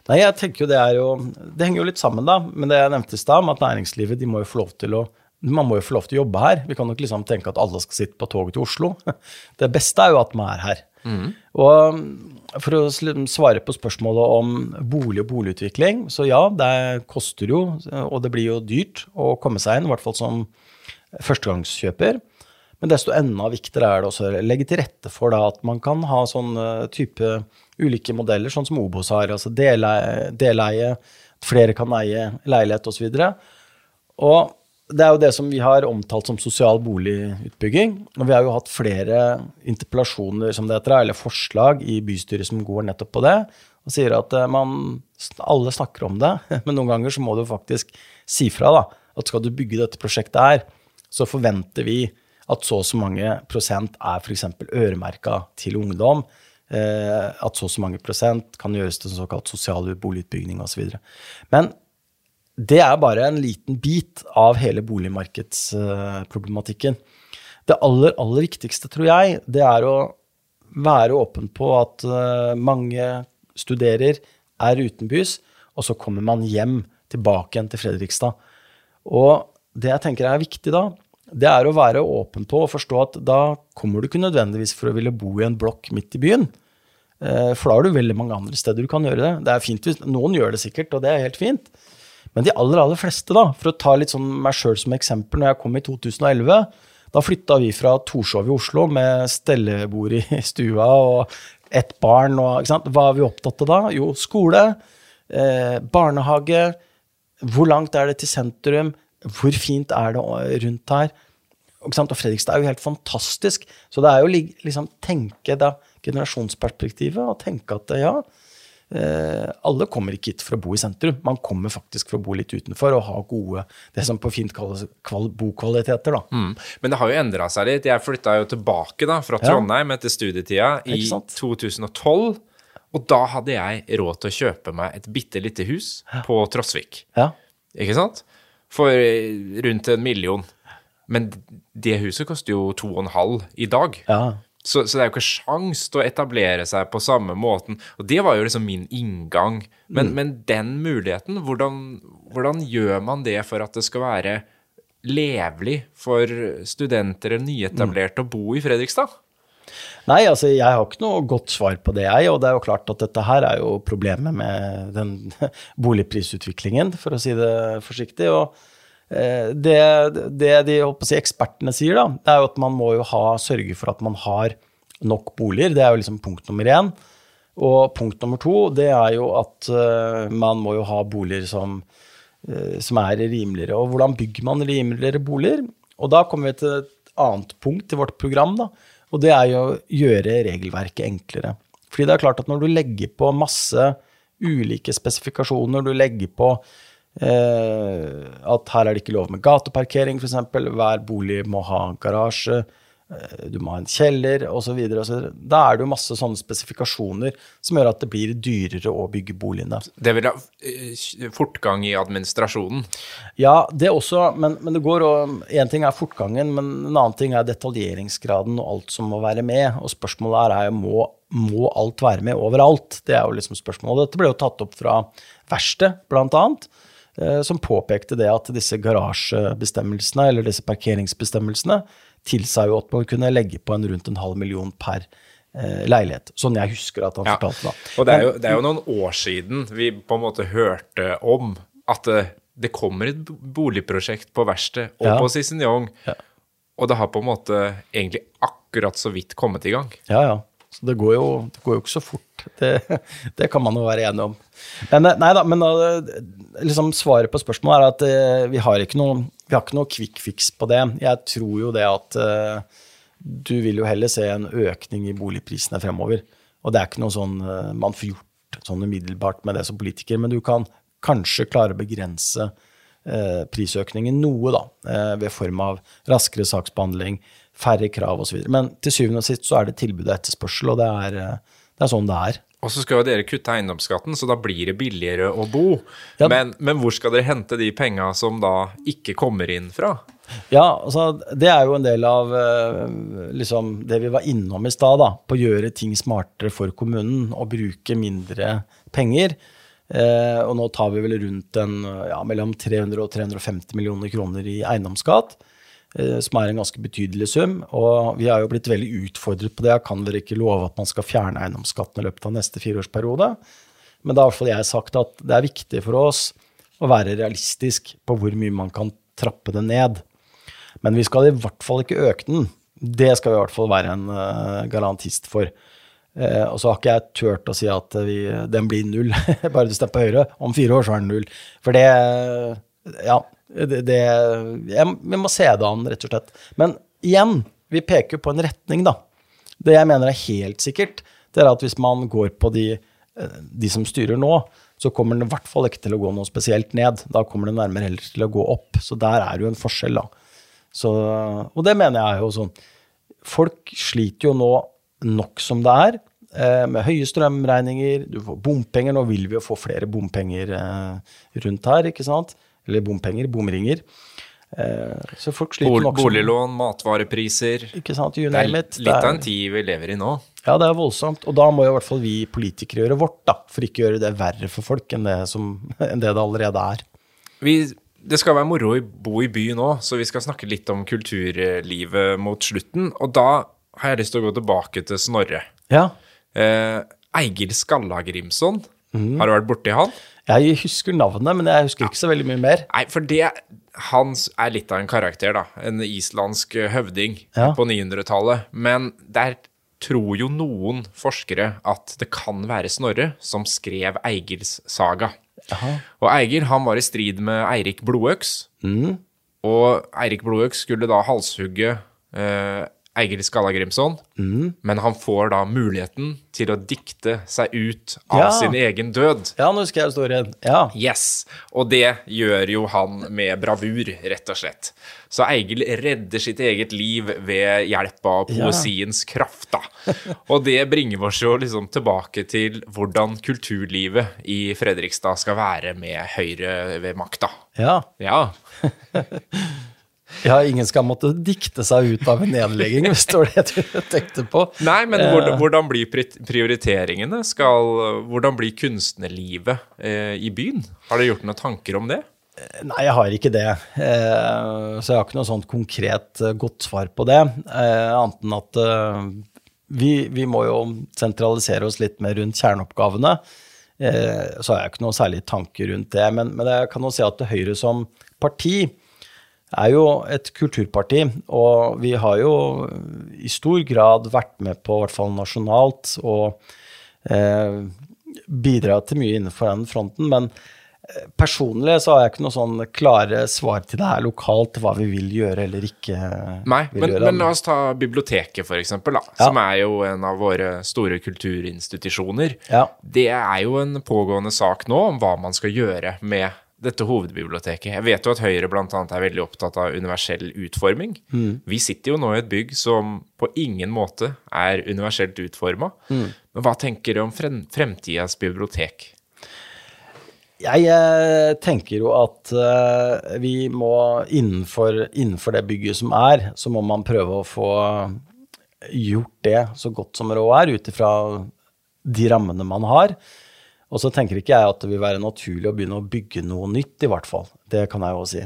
Nei, jeg tenker jo det er jo Det henger jo litt sammen, da, med det jeg nevnte i stad, om at næringslivet de må jo få lov til å man må jo få lov til å jobbe her. Vi kan jo ikke liksom tenke at alle skal sitte på toget til Oslo. Det beste er jo at man er her. Og for å svare på spørsmålet om bolig og boligutvikling, så ja, det koster jo, og det blir jo dyrt å komme seg inn, i hvert fall som førstegangskjøper. Men desto enda viktigere er det også å legge til rette for da, at man kan ha sånn eh, type ulike modeller, sånn som Obos har, altså deleie, deleie, flere kan eie leilighet osv. Og det er jo det som vi har omtalt som sosial boligutbygging. Og vi har jo hatt flere interpellasjoner, som det heter, eller forslag i bystyret som går nettopp på det, og sier at eh, man, alle snakker om det, men noen ganger så må du faktisk si fra da, at skal du bygge dette prosjektet her, så forventer vi at så og så mange prosent er f.eks. øremerka til ungdom. Eh, at så og så mange prosent kan gjøres til såkalt sosial boligutbygging osv. Men det er bare en liten bit av hele boligmarkedsproblematikken. Det aller, aller viktigste, tror jeg, det er å være åpen på at eh, mange studerer, er utenbys, og så kommer man hjem tilbake igjen til Fredrikstad. Og det jeg tenker er viktig da, det er å være åpen på og forstå at da kommer du ikke nødvendigvis for å ville bo i en blokk midt i byen. Eh, For da har du veldig mange andre steder du kan gjøre det. Det er fint hvis Noen gjør det sikkert, og det er helt fint. Men de aller, aller fleste, da, for å ta litt sånn meg sjøl som eksempel, når jeg kom i 2011, da flytta vi fra Torshov i Oslo med stellebord i stua og ett barn. Og? Hva er vi opptatt av da? Jo, skole, eh, barnehage, hvor langt er det til sentrum, hvor fint er det rundt her? Og Fredrikstad er jo helt fantastisk. Så det er jo li- liksom tenke da generasjonsperspektivet og tenke at ja, alle kommer ikke hit for å bo i sentrum. Man kommer faktisk for å bo litt utenfor og ha gode, det som på fint kalles kval bokvaliteter. da. Mm. Men det har jo endra seg litt. Jeg flytta jo tilbake da, fra Ja. Trondheim etter studietida i 2012. Og da hadde jeg råd til å kjøpe meg et bitte lite hus på Trosvik. Ja. Ikke sant? For eh, rundt en million. Men det huset koster jo to og en halv i dag. ja. Så, så det er jo ikke sjans til å etablere seg på samme måten. Og det var jo liksom min inngang. Men, Mm. men den muligheten, hvordan, hvordan gjør man det for at det skal være levelig for studenter eller nyetablerte å bo i Fredrikstad? Nei, altså jeg har ikke noe godt svar på det, jeg. Og det er jo klart at dette her er jo problemet med den boligprisutviklingen, for å si det forsiktig. Og det, det de si, ekspertene sier, da, det er jo at man må jo ha, sørge for at man har nok boliger. Det er jo liksom punkt nummer én. Og punkt nummer to, det er jo at eh, man må jo ha boliger som, eh, som er rimeligere. Og hvordan bygger man rimeligere boliger? Og da kommer vi til et annet punkt i vårt program, da. Og det er jo å gjøre regelverket enklere. Fordi det er klart at når du legger på masse ulike spesifikasjoner, du legger på eh, at her er det ikke lov med gateparkering, f.eks., hver bolig må ha garasje, eh, du må ha en kjeller osv. Da er det jo masse sånne spesifikasjoner som gjør at det blir dyrere å bygge boligene. Det vil ha eh, fortgang i administrasjonen. Ja, det også, men, men det går og En ting er fortgangen, men en annen ting er detaljeringsgraden og alt som må være med. Og spørsmålet er, er må, må alt være med overalt? Det er jo liksom spørsmålet. Dette ble jo tatt opp fra verkstedet, blant annet, som påpekte det at disse garasjebestemmelsene, eller disse parkeringsbestemmelsene, tilsa jo at man kunne legge på en rundt en halv million per eh, leilighet. Sånn jeg husker at han Ja. fortalte da. Og det er, jo, det er jo noen år siden vi på en måte hørte om at det, det kommer et boligprosjekt på verkstedet og Ja. på Cicignon, Ja. og det har på en måte egentlig akkurat så vidt kommet i gang. Ja, ja. Så det går jo, det går jo ikke så fort. Det, det kan man jo være enig om. Men eh, nei da, men eh, liksom svaret på spørsmålet er at eh, vi har ikke noe, vi noe quick fix på det. Jeg tror jo det at du vil jo heller se en økning i boligprisene fremover. Og det er ikke noe sånn man får gjort sånn umiddelbart med det som politiker, men du kan kanskje klare å begrense prisøkningen noe, da, ved form av raskere saksbehandling, færre krav osv. Men til syvende og sist så er det tilbud og etterspørsel, og det er, eh, det er sånn det er. Og så skal jo dere kutte eiendomsskatten, så da blir det billigere å bo. Ja. Men, men hvor skal dere hente de penga som da ikke kommer inn fra? Ja, altså det er jo en del av eh, liksom det vi var innom i stad, da. På å gjøre ting smartere for kommunen og bruke mindre penger. Eh, og nå tar vi vel rundt en, ja, mellom 300 og 350 millioner kroner i eiendomsskatt. Eh, Som er en ganske betydelig sum. Og vi har jo blitt veldig utfordret på det. Jeg kan dere ikke love at man skal fjerne eiendomsskatten i løpet av neste fireårsperiode. Men da har i hvert fall jeg sagt at det er viktig for oss å være realistisk på hvor mye man kan trappe det ned. Men vi skal i hvert fall ikke øke den. Det skal vi i hvert fall være en eh, garantist for. Eh, og så har ikke jeg turt å si at vi, den blir null, bare du stemmer på Høyre. Om fire år så er den null. For det Ja. Det, det jeg, Vi må se det an, rett og slett. Men igjen, vi peker på en retning, da. Det jeg mener er helt sikkert, det er at hvis man går på de, eh, de som styrer nå, så kommer den i hvert fall ikke til å gå noe spesielt ned. Da kommer det nærmere heller til å gå opp. Så der er det jo en forskjell, da. Så, og det mener jeg er jo sånn Folk sliter jo nå nok som det er, eh, med høye strømregninger, du får bompenger. Nå vil vi jo få flere bompenger eh, rundt her, ikke sant? Eller bompenger, bomringer. Eh, så folk sliter nok som boliglån, matvarepriser Ikke sant, you name it. litt av en tid vi lever i nå. Ja, det er voldsomt. Og da må jo i hvert fall vi politikere gjøre vårt, da. For ikke å gjøre det verre for folk enn det, som, enn det det allerede er. Vi, det skal være moro å bo i by nå, så vi skal snakke litt om kulturlivet mot slutten. Og da har jeg lyst til å gå tilbake til Snorre. Ja. Eh, Eigil Skallagrimson, mm. har du vært borti han? Jeg husker navnet, men jeg husker ikke så veldig mye mer. Nei, for det Han er litt av en karakter, da. En islandsk eh, høvding Ja. på 900-tallet. Men der tror jo noen forskere at det kan være Snorre som skrev Eigils saga. Og Eigil han var i strid med Eirik Blodøks. Og Eirik Blodøks skulle da halshugge eh, Eigil Skallagrimson, men han får da muligheten til å dikte seg ut av Ja. sin egen død. Ja, nå husker jeg historien. Ja. Yes, og det gjør jo han med bravur, rett og slett. Så Eigil redder sitt eget liv ved hjelp av Ja. poesiens kraft, da. Og det bringer oss jo liksom tilbake til hvordan kulturlivet i Fredrikstad skal være med Høyre ved makta. ja. Ja. Ja, ingen skal måtte dikte seg ut av en nedlegging, hvis det var det du tenkte på. Nei, men hvordan, hvordan blir prioriteringene? Skal, hvordan blir kunstnerlivet eh, i byen? Har dere gjort noen tanker om det? Nei, jeg har ikke det. Eh, så jeg har ikke noe sånt konkret eh, godt svar på det. Eh, annet enn at eh, vi, vi må jo sentralisere oss litt mer rundt kjerneoppgavene. Eh, så har jeg ikke noe særlig tanker rundt det. Men, men jeg kan jo si at Høyre som parti er jo et kulturparti, og vi har jo i stor grad vært med på, i hvert fall nasjonalt, og eh, bidratt til mye innenfor den fronten. Men eh, personlig så har jeg ikke noe sånn klare svar til det her lokalt, hva vi vil gjøre eller ikke Nei, vil men, gjøre. men la oss ta biblioteket, for eksempel, da, Ja. som er jo en av våre store kulturinstitusjoner. Ja. Det er jo en pågående sak nå om hva man skal gjøre med dette hovedbiblioteket. Jeg vet jo at Høyre bl.a. er veldig opptatt av universell utforming. Mm. Vi sitter jo nå i et bygg som på ingen måte er universelt utforma. Mm. Men hva tenker du om frem fremtidas bibliotek? Jeg eh, tenker jo at eh, vi må innenfor, innenfor det bygget som er, så må man prøve å få gjort det så godt som råd er, ut ifra de rammene man har. Og så tenker ikke jeg at det vil være naturlig å begynne å bygge noe nytt, i hvert fall. Det kan jeg jo si.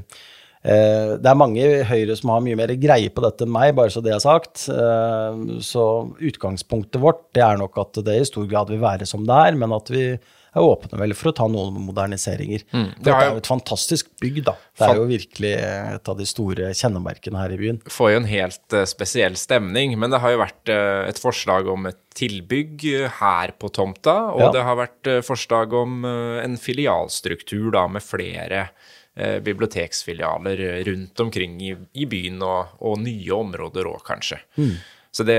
Eh, Det er mange i Høyre som har mye mer greie på dette enn meg, bare så det er sagt. Eh, Så utgangspunktet vårt det er nok at det i stor grad vil være som det er, men at vi er åpne vel for å ta noen moderniseringer. Mm. Det er jo- et fantastisk bygg, da. Det er jo virkelig et av de store kjennemerkene her i byen. får jo en helt eh, spesiell stemning, men det har jo vært eh, et forslag om et tilbygg eh, her på tomta, og Ja. det har vært forslag om en filialstruktur da med flere biblioteksfilialer rundt omkring i, i byen og, og nye områder òg, kanskje. Mm. Så det,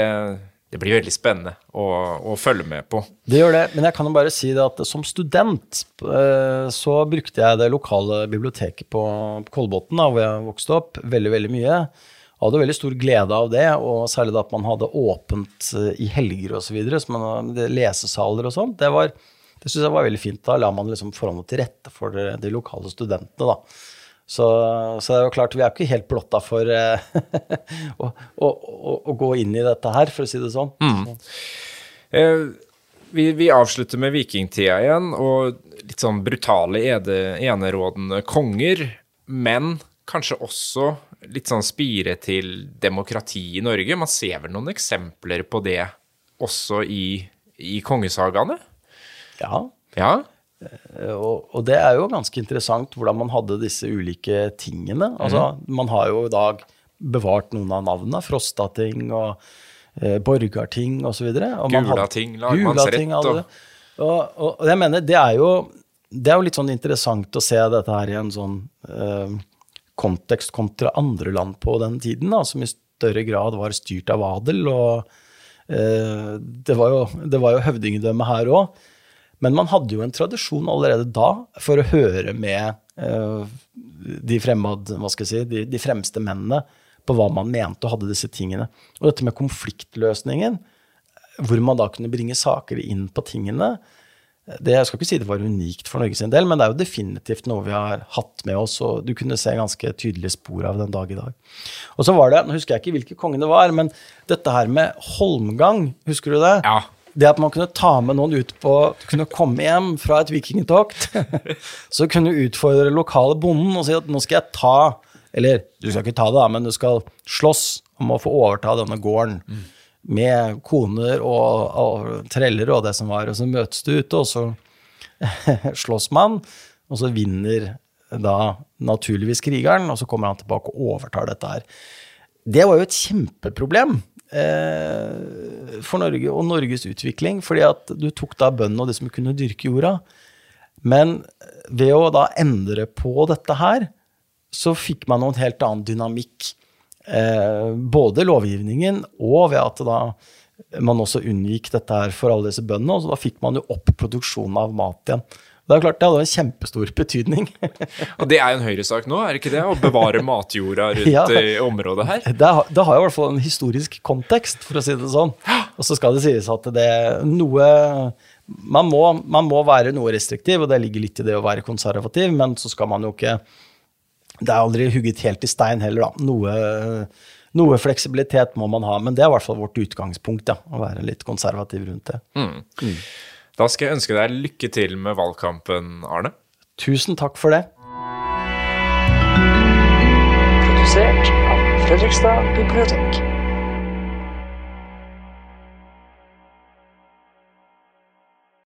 det blir veldig spennende å, å, følge med på. Det gjør det, men jeg kan jo bare si det at som student eh, så brukte jeg det lokale biblioteket på Kolbotn, hvor jeg vokste opp, veldig, veldig mye. Jeg hadde veldig stor glede av det, og særlig da at man hadde åpent eh, i helger osv. Lesesaler og sånt. Det, var, det syns jeg var veldig fint. Da la man liksom forholdene til rette for de lokale studentene, da. Så, så, det er jo klart, vi er ikke helt blotta for eh, å, å, å, å, gå inn i dette her, for å si det sånn. Mm. Eh, vi, vi, avslutter med vikingtida igjen, og litt sånn brutale, enerådende konger. Men kanskje også litt sånn spire til demokrati i Norge. Man ser vel noen eksempler på det også i, i kongesagaene? Ja. ja. Eh, og, og, det er jo ganske interessant hvordan man hadde disse ulike tingene. Altså, mm. Man har jo i dag bevart noen av navnene. Frostating og eh, Borgarting osv. Gulating, lagmannsrett og og, og, jeg mener, det er, jo, det er jo litt sånn interessant å se dette her i en sånn eh, kontekst kontra andre land på den tiden, da, som i større grad var styrt av adel. og eh, det, var jo, det var jo høvdingedømme her òg. Men man hadde jo en tradisjon allerede da for å høre med uh, de, fremmad, si, de, de, fremste mennene på hva man mente og hadde disse tingene. Og dette med konfliktløsningen, hvor man da kunne bringe saker inn på tingene, det, jeg skal ikke si det var unikt for Norge sin del, men det er jo definitivt noe vi har hatt med oss, og du kunne se ganske tydelige spor av den dag i dag. Og så var det, nå husker jeg ikke hvilke konge det var, men dette her med holmgang, husker du det? Ja det at man kunne ta med noen ut på Kunne komme hjem fra et vikingtokt. så kunne du utfordre lokale bonden og si at nå skal jeg ta Eller du skal ikke ta det, da, men du skal slåss om å få overta denne gården. Mm. Med koner og, og treller og det som var. Og så møtes du ute, og så slåss man. Og så vinner da naturligvis krigeren, og så kommer han tilbake og overtar dette her. Det var jo et kjempeproblem eh, for Norge og Norges utvikling, fordi at du tok da bøndene og de som kunne dyrke jorda. Men ved å da endre på dette her, så fikk man noen helt annen dynamikk. Eh, både lovgivningen og ved at da man også unngikk dette her for alle disse bøndene. Og så da fikk man jo opp produksjonen av mat igjen. Det er klart, det hadde en kjempestor betydning. og det er jo en høyresak nå, er det ikke det? Å bevare matjorda rundt ja, området her? Det, det, har jo i hvert fall en historisk kontekst, for å si det sånn. Og så skal det sies at det er noe man må, man må, være noe restriktiv, og det ligger litt i det å være konservativ, men så skal man jo ikke Det er aldri hugget helt i stein heller, da. Noe, noe fleksibilitet må man ha, men det er i hvert fall vårt utgangspunkt, ja, å være litt konservativ rundt det. Mm. Mm. Da skal jeg ønske deg lykke til med valgkampen, Arne. Tusen takk for det. Produsert av Fredrikstad bibliotek.